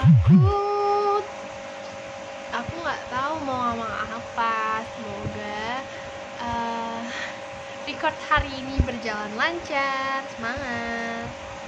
takut. Aku nggak tahu mau ngomong apa. Semoga uh, record hari ini berjalan lancar. Semangat.